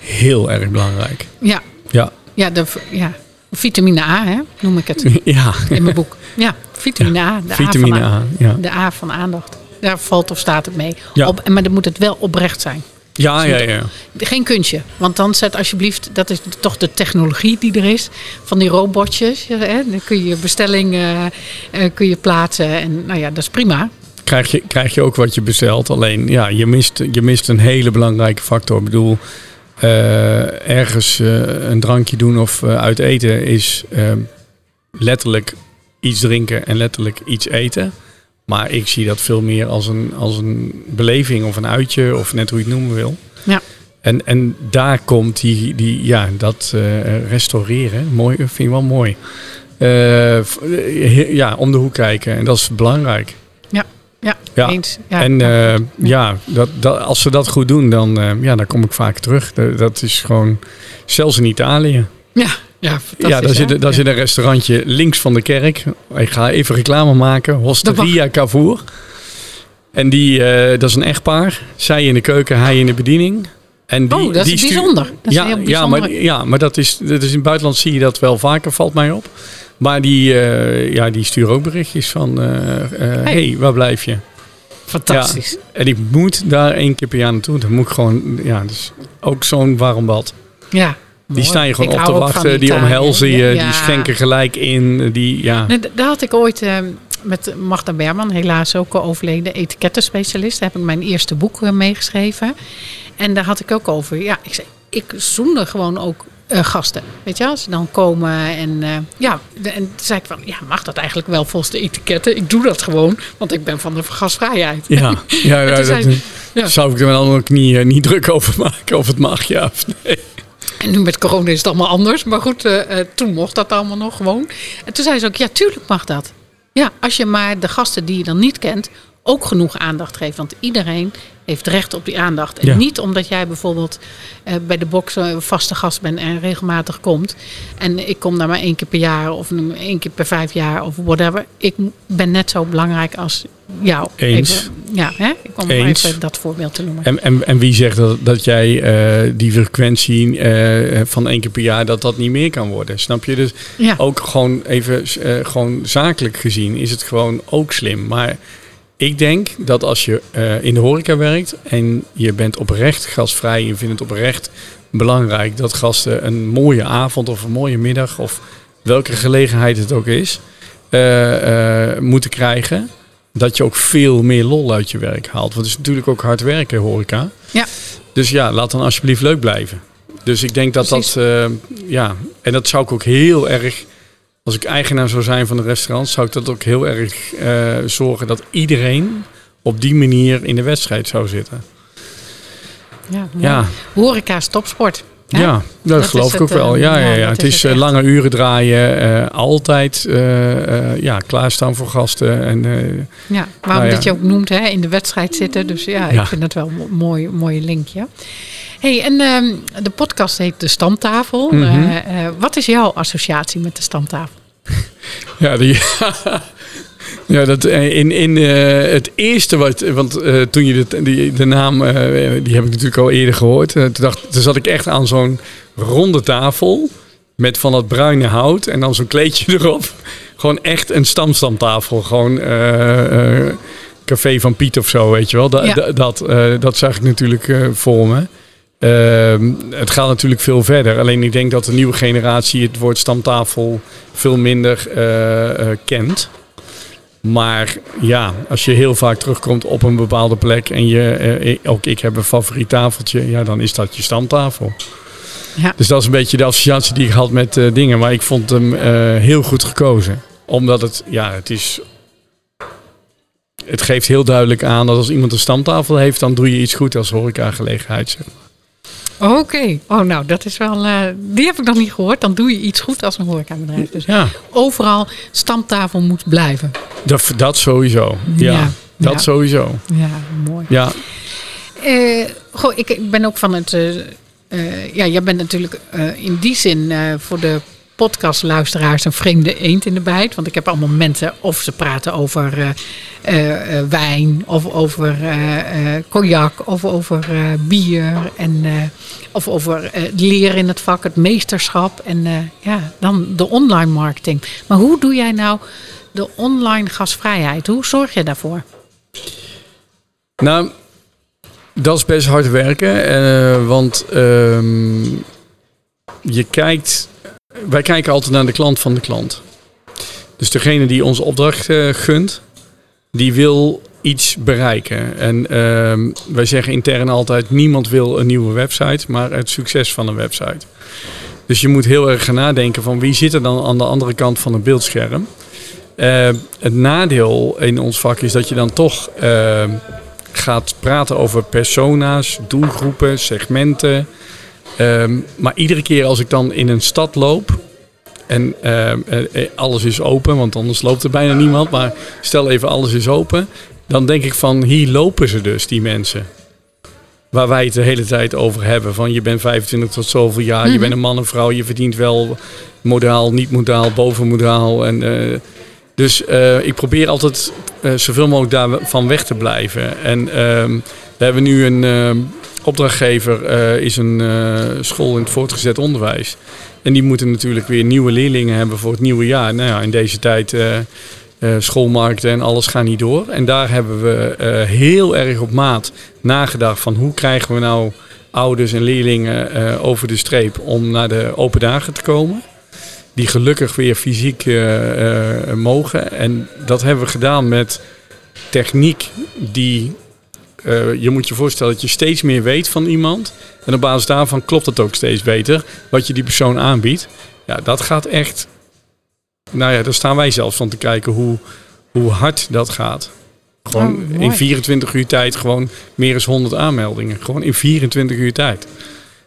B: heel erg belangrijk.
C: ja,
B: Ja,
C: ja, de, ja, vitamine A hè, noem ik het *laughs*
B: ja.
C: in mijn boek. Ja, vitamine A. De
B: vitamine
C: A. Van,
B: A.
C: De A van aandacht. Daar valt of staat het mee.
B: Ja.
C: Op, maar dan moet het wel oprecht zijn.
B: ja, ja. ja.
C: Geen kunstje. Want dan zet alsjeblieft, dat is toch de technologie die er is. Van die robotjes. Hè? Dan kun je je bestelling eh, kun je plaatsen. En nou ja, dat is prima.
B: Krijg, je, krijg je ook wat je bestelt. Alleen, ja, je mist, je mist een hele belangrijke factor. Ik bedoel, ergens eh, een drankje doen of eh, uit eten is ehm, letterlijk iets drinken en letterlijk iets eten. Maar ik zie dat veel meer als een, als een beleving of een uitje of net hoe je het noemen wil.
C: Ja.
B: En, en daar komt die, die ja, dat eh, restaureren. Mooi, vind ik wel mooi. Eh, eh, ja, om de hoek kijken. En dat is belangrijk.
C: Ja, ja,
B: Ja.
C: eens. Ja,
B: en
C: ja.
B: eh, ja, dat, dat, als ze dat goed doen, dan, eh, ja, dan kom ik vaak terug. Dat, dat is gewoon, zelfs in Italië.
C: ja, ja, fantastisch.
B: Ja, daar, zit, daar
C: Ja.
B: zit een restaurantje links van de kerk. Ik ga even reclame maken. Hosteria Cavour. En die, eh, dat is een echtpaar. Zij in de keuken, hij in de bediening. En die,
C: Oh, dat is
B: die
C: bijzonder. Dat is
B: ja,
C: heel
B: ja,
C: bijzonder.
B: maar, ja, maar dat is, dat is in het buitenland zie je dat wel vaker, valt mij op. Maar die, eh, ja, die sturen ook berichtjes van... eh eh,
C: Hey.
B: hey, waar blijf je?
C: Fantastisch.
B: En ik moet daar één keer per jaar naartoe. Dan moet ik gewoon, ja, dus ook zo'n warm bad.
C: Ja.
B: Die staan je gewoon
C: Ik
B: op te wachten. Die omhelzen je.
C: Ja.
B: Die schenken gelijk in. Die, ja.
C: Nee, daar had ik ooit, met Magda Berman, helaas ook al overleden, etikettenspecialist. Daar heb ik mijn eerste boek uh, meegeschreven. En daar had ik ook over. Ja, ik, zei, ik zoende gewoon ook uh, gasten. Weet je, als ze dan komen en uh, ja, en toen zei ik van, ja, mag dat eigenlijk wel volgens de etiketten? Ik doe dat gewoon, want ik ben van de gasvrijheid.
B: Ja, *laughs* ja, ja, dat, zei, ja. zou ik er dan ook niet, niet druk over maken of het mag, ja of nee.
C: En nu met corona is het allemaal anders. Maar goed, toen mocht dat allemaal nog gewoon. En toen zei ze ook, ja, tuurlijk mag dat. Ja, als je maar de gasten die je dan niet kent ook genoeg aandacht geeft. Want iedereen heeft recht op die aandacht. En
B: Ja.
C: niet omdat jij bijvoorbeeld eh, bij de box een vaste gast bent en regelmatig komt. En ik kom daar maar één keer per jaar of één keer per vijf jaar of whatever. Ik ben net zo belangrijk als jou.
B: Eens.
C: Even, ja, hè? ik kom
B: Eens.
C: even dat voorbeeld te noemen.
B: En, en, en wie zegt dat, dat jij eh, die frequentie eh, van één keer per jaar, dat dat niet meer kan worden? Snap je? Dus
C: ja.
B: ook gewoon even gewoon zakelijk gezien is het gewoon ook slim. Maar ik denk dat als je eh, in de horeca werkt en je bent oprecht gastvrij, je vindt het oprecht belangrijk dat gasten een mooie avond of een mooie middag of welke gelegenheid het ook is, eh, eh, moeten krijgen. Dat je ook veel meer lol uit je werk haalt. Want het is natuurlijk ook hard werken, horeca.
C: Ja.
B: Dus ja, laat dan alsjeblieft leuk blijven. Dus ik denk dat
C: Precies.
B: dat, ja, en dat zou ik ook heel erg, als ik eigenaar zou zijn van een restaurant, zou ik dat ook heel erg eh, zorgen dat iedereen op die manier in de wedstrijd zou zitten.
C: Ja, mooi.
B: Ja,
C: Horeca topsport.
B: ja, dat, geloof ik
C: het,
B: ook wel.
C: eh,
B: Ja, ja,
C: ja,
B: Het
C: is het
B: eh, lange uren draaien, altijd eh, eh, ja, klaarstaan voor gasten. En,
C: Ja, waarom
B: Nou
C: dat je ook noemt, hè, in de wedstrijd zitten. Dus ja, ik vind dat wel een mo- mooi, mooie linkje. Hey, en ehm, de podcast heet De Stamtafel.
B: Mhm.
C: Eh, eh, wat is jouw associatie met de stamtafel? *laughs*
B: Ja, die, *laughs* ja dat, eh, in, in het eerste wat. Want toen je de, die, de naam. die heb ik natuurlijk al eerder gehoord. Eh, toen, dacht, toen zat ik echt aan zo'n ronde tafel. Met van dat bruine hout. En dan zo'n kleedje *laughs* erop. Gewoon echt een stamstamtafel. Gewoon. Café van Piet of zo, weet je wel. Da-
C: Ja.
B: da- dat, dat zag ik natuurlijk voor me. Ehm, het gaat natuurlijk veel verder. Alleen ik denk dat de nieuwe generatie het woord stamtafel veel minder eh, eh, kent. Maar ja, als je heel vaak terugkomt op een bepaalde plek en je, eh, ook ik heb een favoriet tafeltje, ja, dan is dat je stamtafel.
C: Ja.
B: Dus dat is een beetje de associatie die ik had met dingen. Maar ik vond hem heel goed gekozen. Omdat het, ja, het is. Het geeft heel duidelijk aan dat als iemand een stamtafel heeft, dan doe je iets goed als horecagelegenheid. Zeg.
C: Oké, oh nou, dat is wel. eh, die heb ik nog niet gehoord. Dan doe je iets goed als een horecabedrijf. Dus
B: Ja,
C: overal stamtafel moet blijven.
B: dat, dat sowieso. Ja,
C: Ja,
B: dat
C: ja.
B: sowieso.
C: Ja, mooi.
B: Ja,
C: Eh, goh, ik, ik ben ook van het. eh, ja, jij bent natuurlijk in die zin voor de podcastluisteraars een vreemde eend in de bijt. Want ik heb allemaal mensen, of ze praten over eh, eh, eh, wijn, of over cognac, of over bier, en, of over leren in het vak, het meesterschap. En ja, dan de online marketing. Maar hoe doe jij nou de online gasvrijheid? Hoe zorg je daarvoor?
B: Nou, dat is best hard werken. want ehm, je kijkt. Wij kijken altijd naar de klant van de klant. Dus degene die onze opdracht eh, gunt, die wil iets bereiken. En ehm, wij zeggen intern altijd: niemand wil een nieuwe website, maar het succes van een website. Dus je moet heel erg gaan nadenken van wie zit er dan aan de andere kant van het beeldscherm. Eh, het nadeel in ons vak is dat je dan toch ehm, gaat praten over persona's, doelgroepen, segmenten. Ehm, maar iedere keer als ik dan in een stad loop en ehm, eh, eh, alles is open, want anders loopt er bijna niemand. Maar stel even alles is open, dan denk ik van hier lopen ze dus, die mensen. Waar wij het de hele tijd over hebben. Van je bent 25 tot zoveel jaar, je bent een man en vrouw, je verdient wel modaal, niet modaal, boven modaal. En, eh, dus ik probeer altijd zoveel mogelijk daarvan weg te blijven. En ehm, we hebben nu een opdrachtgever, eh, is een eh, school in het voortgezet onderwijs. En die moeten natuurlijk weer nieuwe leerlingen hebben voor het nieuwe jaar. Nou ja, in deze tijd eh, schoolmarkten en alles gaan niet door. En daar hebben we heel erg op maat nagedacht van hoe krijgen we nou ouders en leerlingen over de streep om naar de open dagen te komen. die gelukkig weer fysiek mogen. En dat hebben we gedaan met techniek die... eh, je moet je voorstellen dat je steeds meer weet van iemand. En op basis daarvan klopt het ook steeds beter wat je die persoon aanbiedt. Ja, dat gaat echt... Nou ja, daar staan wij zelfs van te kijken hoe, hoe hard dat gaat. Gewoon
C: Oh,
B: in 24 uur tijd gewoon meer dan 100 aanmeldingen. Gewoon in 24 uur tijd.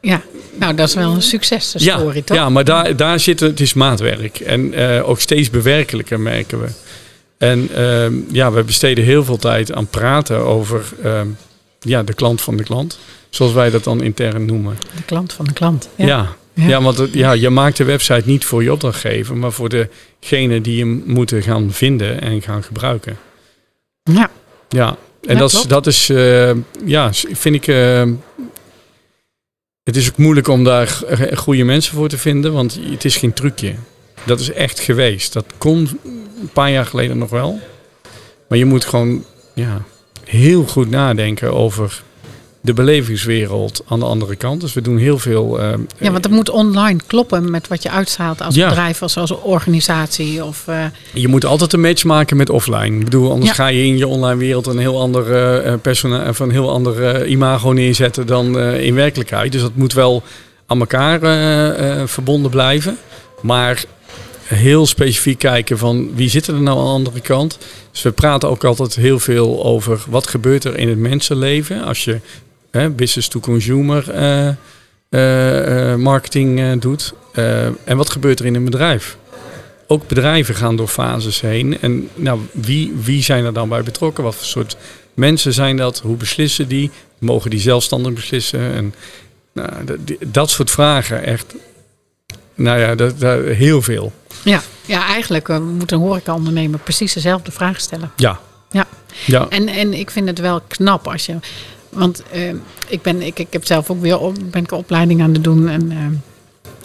C: Ja, nou dat is wel een successtory,
B: Ja,
C: toch?
B: ja maar daar, daar zit het, het is maatwerk. En eh, ook steeds bewerkelijker merken we. En ehm, ja, we besteden heel veel tijd aan praten over ehm, ja, de klant van de klant. Zoals wij dat dan intern noemen.
C: De klant van de klant.
B: Ja,
C: Ja.
B: ja. want het- ja, je maakt de website niet voor je opdrachtgever, maar voor degene die hem moeten gaan vinden en gaan gebruiken.
C: Ja.
B: Ja, en
C: Ja,
B: dat, is, dat is, eh, ja, vind ik. het is ook moeilijk om daar goede mensen voor te vinden, want het is geen trucje. Dat is echt geweest. Dat kon een paar jaar geleden nog wel. Maar je moet gewoon ja, heel goed nadenken over de belevingswereld aan de andere kant. Dus we doen heel veel. eh,
C: ja, want het moet online kloppen met wat je uitstraalt als
B: Ja.
C: bedrijf of als organisatie. Of, eh,
B: Je moet altijd een match maken met offline. Ik bedoel, anders
C: Ja.
B: ga je in je online wereld een heel ander eh, persona of een heel ander imago neerzetten dan in werkelijkheid. Dus dat moet wel aan elkaar verbonden blijven. Maar heel specifiek kijken van wie zit er nou aan de andere kant. Dus we praten ook altijd heel veel over wat gebeurt er in het mensenleven als je hè, business to consumer eh, eh, eh, marketing doet. En wat gebeurt er in een bedrijf? ook bedrijven gaan door fases heen. En nou, wie, wie zijn er dan bij betrokken? Wat voor soort mensen zijn dat? Hoe beslissen die? Mogen die zelfstandig beslissen? En nou, dat soort vragen echt. Nou ja, dat, dat, heel veel.
C: ja. ja, eigenlijk eh, moet een horecaondernemer precies dezelfde vraag stellen.
B: Ja.
C: Ja.
B: Ja.
C: En, en ik vind het wel knap als je. Want eh, ik, ben, ik, ik heb zelf ook weer op, ben ik een opleiding aan het doen. En eh,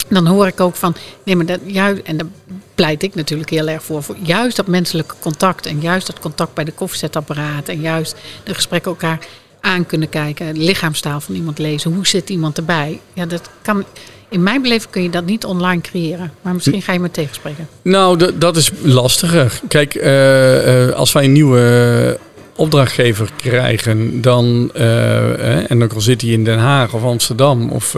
C: dan hoor ik ook van. Nee, maar dat juist. En daar pleit ik natuurlijk heel erg voor, voor. Juist dat menselijke contact. En juist dat contact bij de koffiezetapparaat. En juist de gesprekken elkaar aan kunnen kijken. Lichaamstaal van iemand lezen. Hoe zit iemand erbij? Ja, dat kan. In mijn beleving kun je dat niet online creëren. Maar misschien ga je me tegenspreken.
B: Nou, dat is lastiger. Kijk, eh, eh, als wij een nieuwe opdrachtgever krijgen, dan, eh, en ook al zit hij in Den Haag of Amsterdam of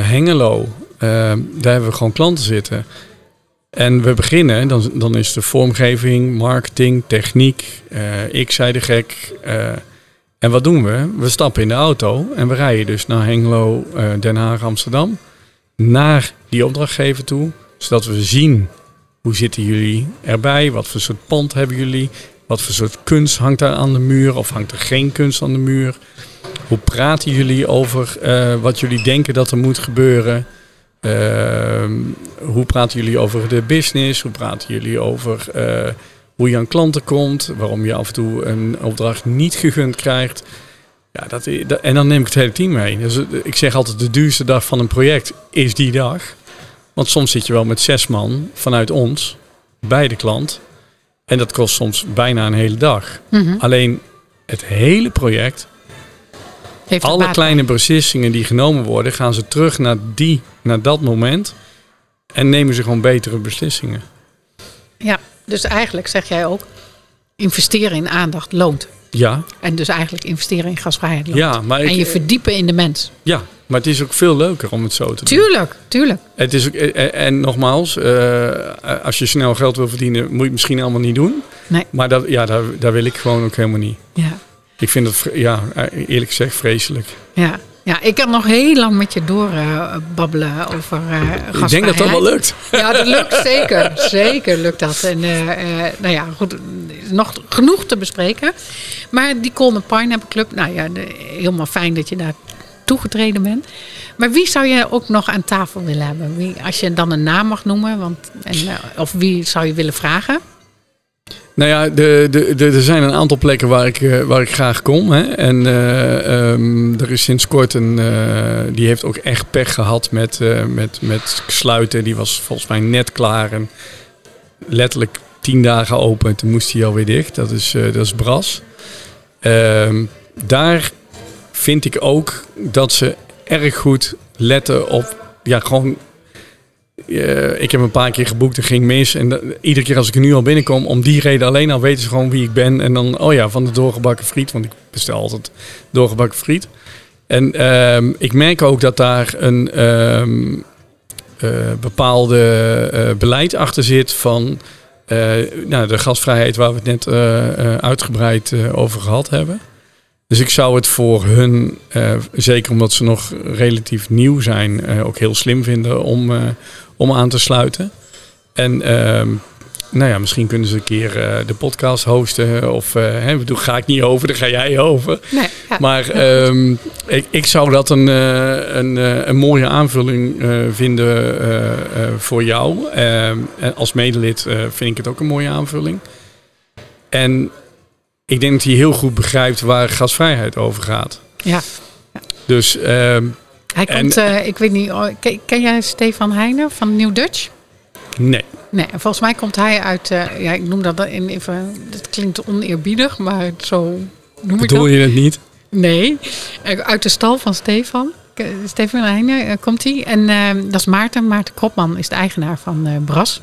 B: Hengelo, daar hebben we gewoon klanten zitten. En we beginnen, dan, dan is de vormgeving, marketing, techniek, ik zei de gek. En wat doen we? We stappen in de auto en we rijden dus naar Hengelo, eh, Den Haag, Amsterdam. Naar die opdrachtgever toe, zodat we zien hoe zitten jullie erbij, wat voor soort pand hebben jullie, wat voor soort kunst hangt daar aan de muur of hangt er geen kunst aan de muur. Hoe praten jullie over eh, wat jullie denken dat er moet gebeuren? Ehm, hoe praten jullie over de business? Hoe praten jullie over eh, hoe je aan klanten komt? Waarom je af en toe een opdracht niet gegund krijgt? Ja, dat, en dan neem ik het hele team mee. Dus eh, ik zeg altijd, de duurste dag van een project is die dag. Want soms zit je wel met zes man vanuit ons bij de klant. En dat kost soms bijna een hele dag.
C: Mhm.
B: Alleen het hele project
C: Heeft
B: alle
C: baat
B: kleine beslissingen die genomen worden, gaan ze terug naar, die, naar dat moment. En nemen ze gewoon betere beslissingen.
C: Dus eigenlijk zeg jij ook, investeren in aandacht loont.
B: Ja,
C: En dus eigenlijk investeren in gasvrijheid loont.
B: ja, maar,
C: en je
B: ik,
C: verdiepen in de mens.
B: ja, maar het is ook veel leuker om het zo te doen.
C: Tuurlijk, tuurlijk.
B: Het is ook, en, en nogmaals, eh, als je snel geld wil verdienen, moet je het misschien allemaal niet doen.
C: Nee.
B: Maar dat, ja, daar, daar wil ik gewoon ook helemaal niet.
C: Ja,
B: Ik vind het, vre- ja, eerlijk gezegd, vreselijk.
C: ja. Ja ik kan nog heel lang met je doorbabbelen over eh gasvrijheid.
B: Ik denk dat dat wel lukt. *laughs*
C: Ja, dat lukt zeker. Zeker lukt dat. En eh, nou ja, goed, nog genoeg te bespreken. Maar die Colne Pineapple Club, nou ja, de- helemaal fijn dat je daar toegetreden bent. Maar wie zou je ook nog aan tafel willen hebben? Wie, als je dan een naam mag noemen, want, en, of wie zou je willen vragen?
B: Nou ja, de, de, de, er zijn een aantal plekken waar ik, eh, waar ik graag kom. Hè. En ehm, er is sinds kort een, eh, die heeft ook echt pech gehad met, met, met sluiten. Die was volgens mij net klaar en letterlijk tien dagen open. En toen moest hij alweer dicht. Dat is, dat is Bras. Ehm, daar vind ik ook dat ze erg goed letten op, ja, gewoon eh, ik heb een paar keer geboekt en ging mis. En iedere keer als ik er nu al binnenkom, om die reden alleen al weten ze gewoon wie ik ben. En dan, oh ja, van de doorgebakken friet. Want ik bestel altijd doorgebakken friet. En ehm, ik merk ook dat daar een ehm, eh, bepaalde eh, beleid achter zit van nou, de gasvrijheid waar we het net uitgebreid over gehad hebben. Dus ik zou het voor hun, zeker omdat ze nog relatief nieuw zijn, ook heel slim vinden om, om aan te sluiten. En ehm, nou ja, misschien kunnen ze een keer eh, de podcast hosten. Of eh, hè, bedoel, ga ik niet over, daar ga jij over.
C: Nee, ja.
B: Maar ehm, ik, ik zou dat een, eh, een, eh, een mooie aanvulling eh, vinden eh, eh, voor jou. Ehm, en als medelid eh, vind ik het ook een mooie aanvulling. En ik denk dat hij heel goed begrijpt waar gasvrijheid over gaat.
C: ja.
B: Dus
C: Hij
B: En-
C: komt, eh, ik weet niet, oh, ken, ken jij Stefan Heijnen van New Dutch?
B: nee.
C: Nee, en volgens mij komt hij uit, eh, ja, ik noem dat in even, dat klinkt oneerbiedig, maar zo noem ik
B: Bedoel
C: dat.
B: je het niet?
C: Nee, Eh, uit de stal van Stefan. Stefan Heijnen eh, komt hij. En eh, dat is Maarten. Maarten Kropman is de eigenaar van eh, Bras.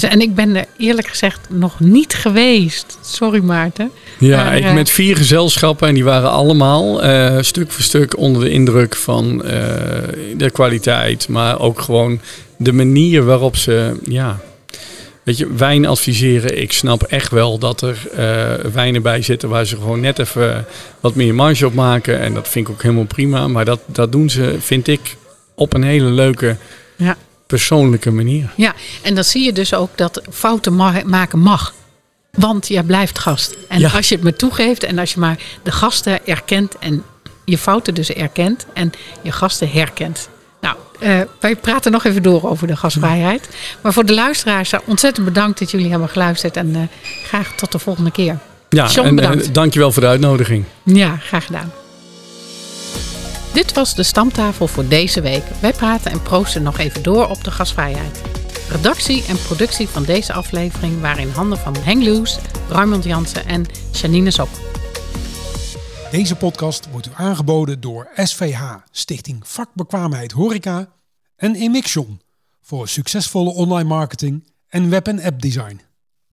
C: Dus, en ik ben er eerlijk gezegd nog niet geweest. Sorry Maarten.
B: Ja,
C: Maar,
B: ik
C: eh,
B: met vier gezelschappen en die waren allemaal eh, stuk voor stuk onder de indruk van eh, de kwaliteit, maar ook gewoon de manier waarop ze, ja, weet je, wijn adviseren. Ik snap echt wel dat er wijnen bij zitten waar ze gewoon net even wat meer marge op maken en dat vind ik ook helemaal prima, maar dat, dat doen ze, vind ik, op een hele leuke,
C: Ja.
B: Persoonlijke manier.
C: Ja, en dan zie je dus ook dat fouten ma- maken mag. Want jij blijft gast. En
B: Ja.
C: als je het me toegeeft en als je maar de gasten erkent en je fouten dus erkent en je gasten herkent. Nou, eh, wij praten nog even door over de gastvrijheid. Maar voor de luisteraars, eh, ontzettend bedankt dat jullie hebben geluisterd. En eh, graag tot de volgende keer.
B: Ja,
C: John,
B: en
C: bedankt.
B: dankjewel voor de uitnodiging.
C: Ja, graag gedaan. Dit was de stamtafel voor deze week. Wij praten en proosten nog even door op de gasvrijheid. Redactie en productie van deze aflevering waren in handen van Henk Loes, Raymond Jansen en Janine Sop.
A: Deze podcast wordt u aangeboden door SVH, Stichting Vakbekwaamheid Horeca en Emixion voor succesvolle online marketing en web- en appdesign.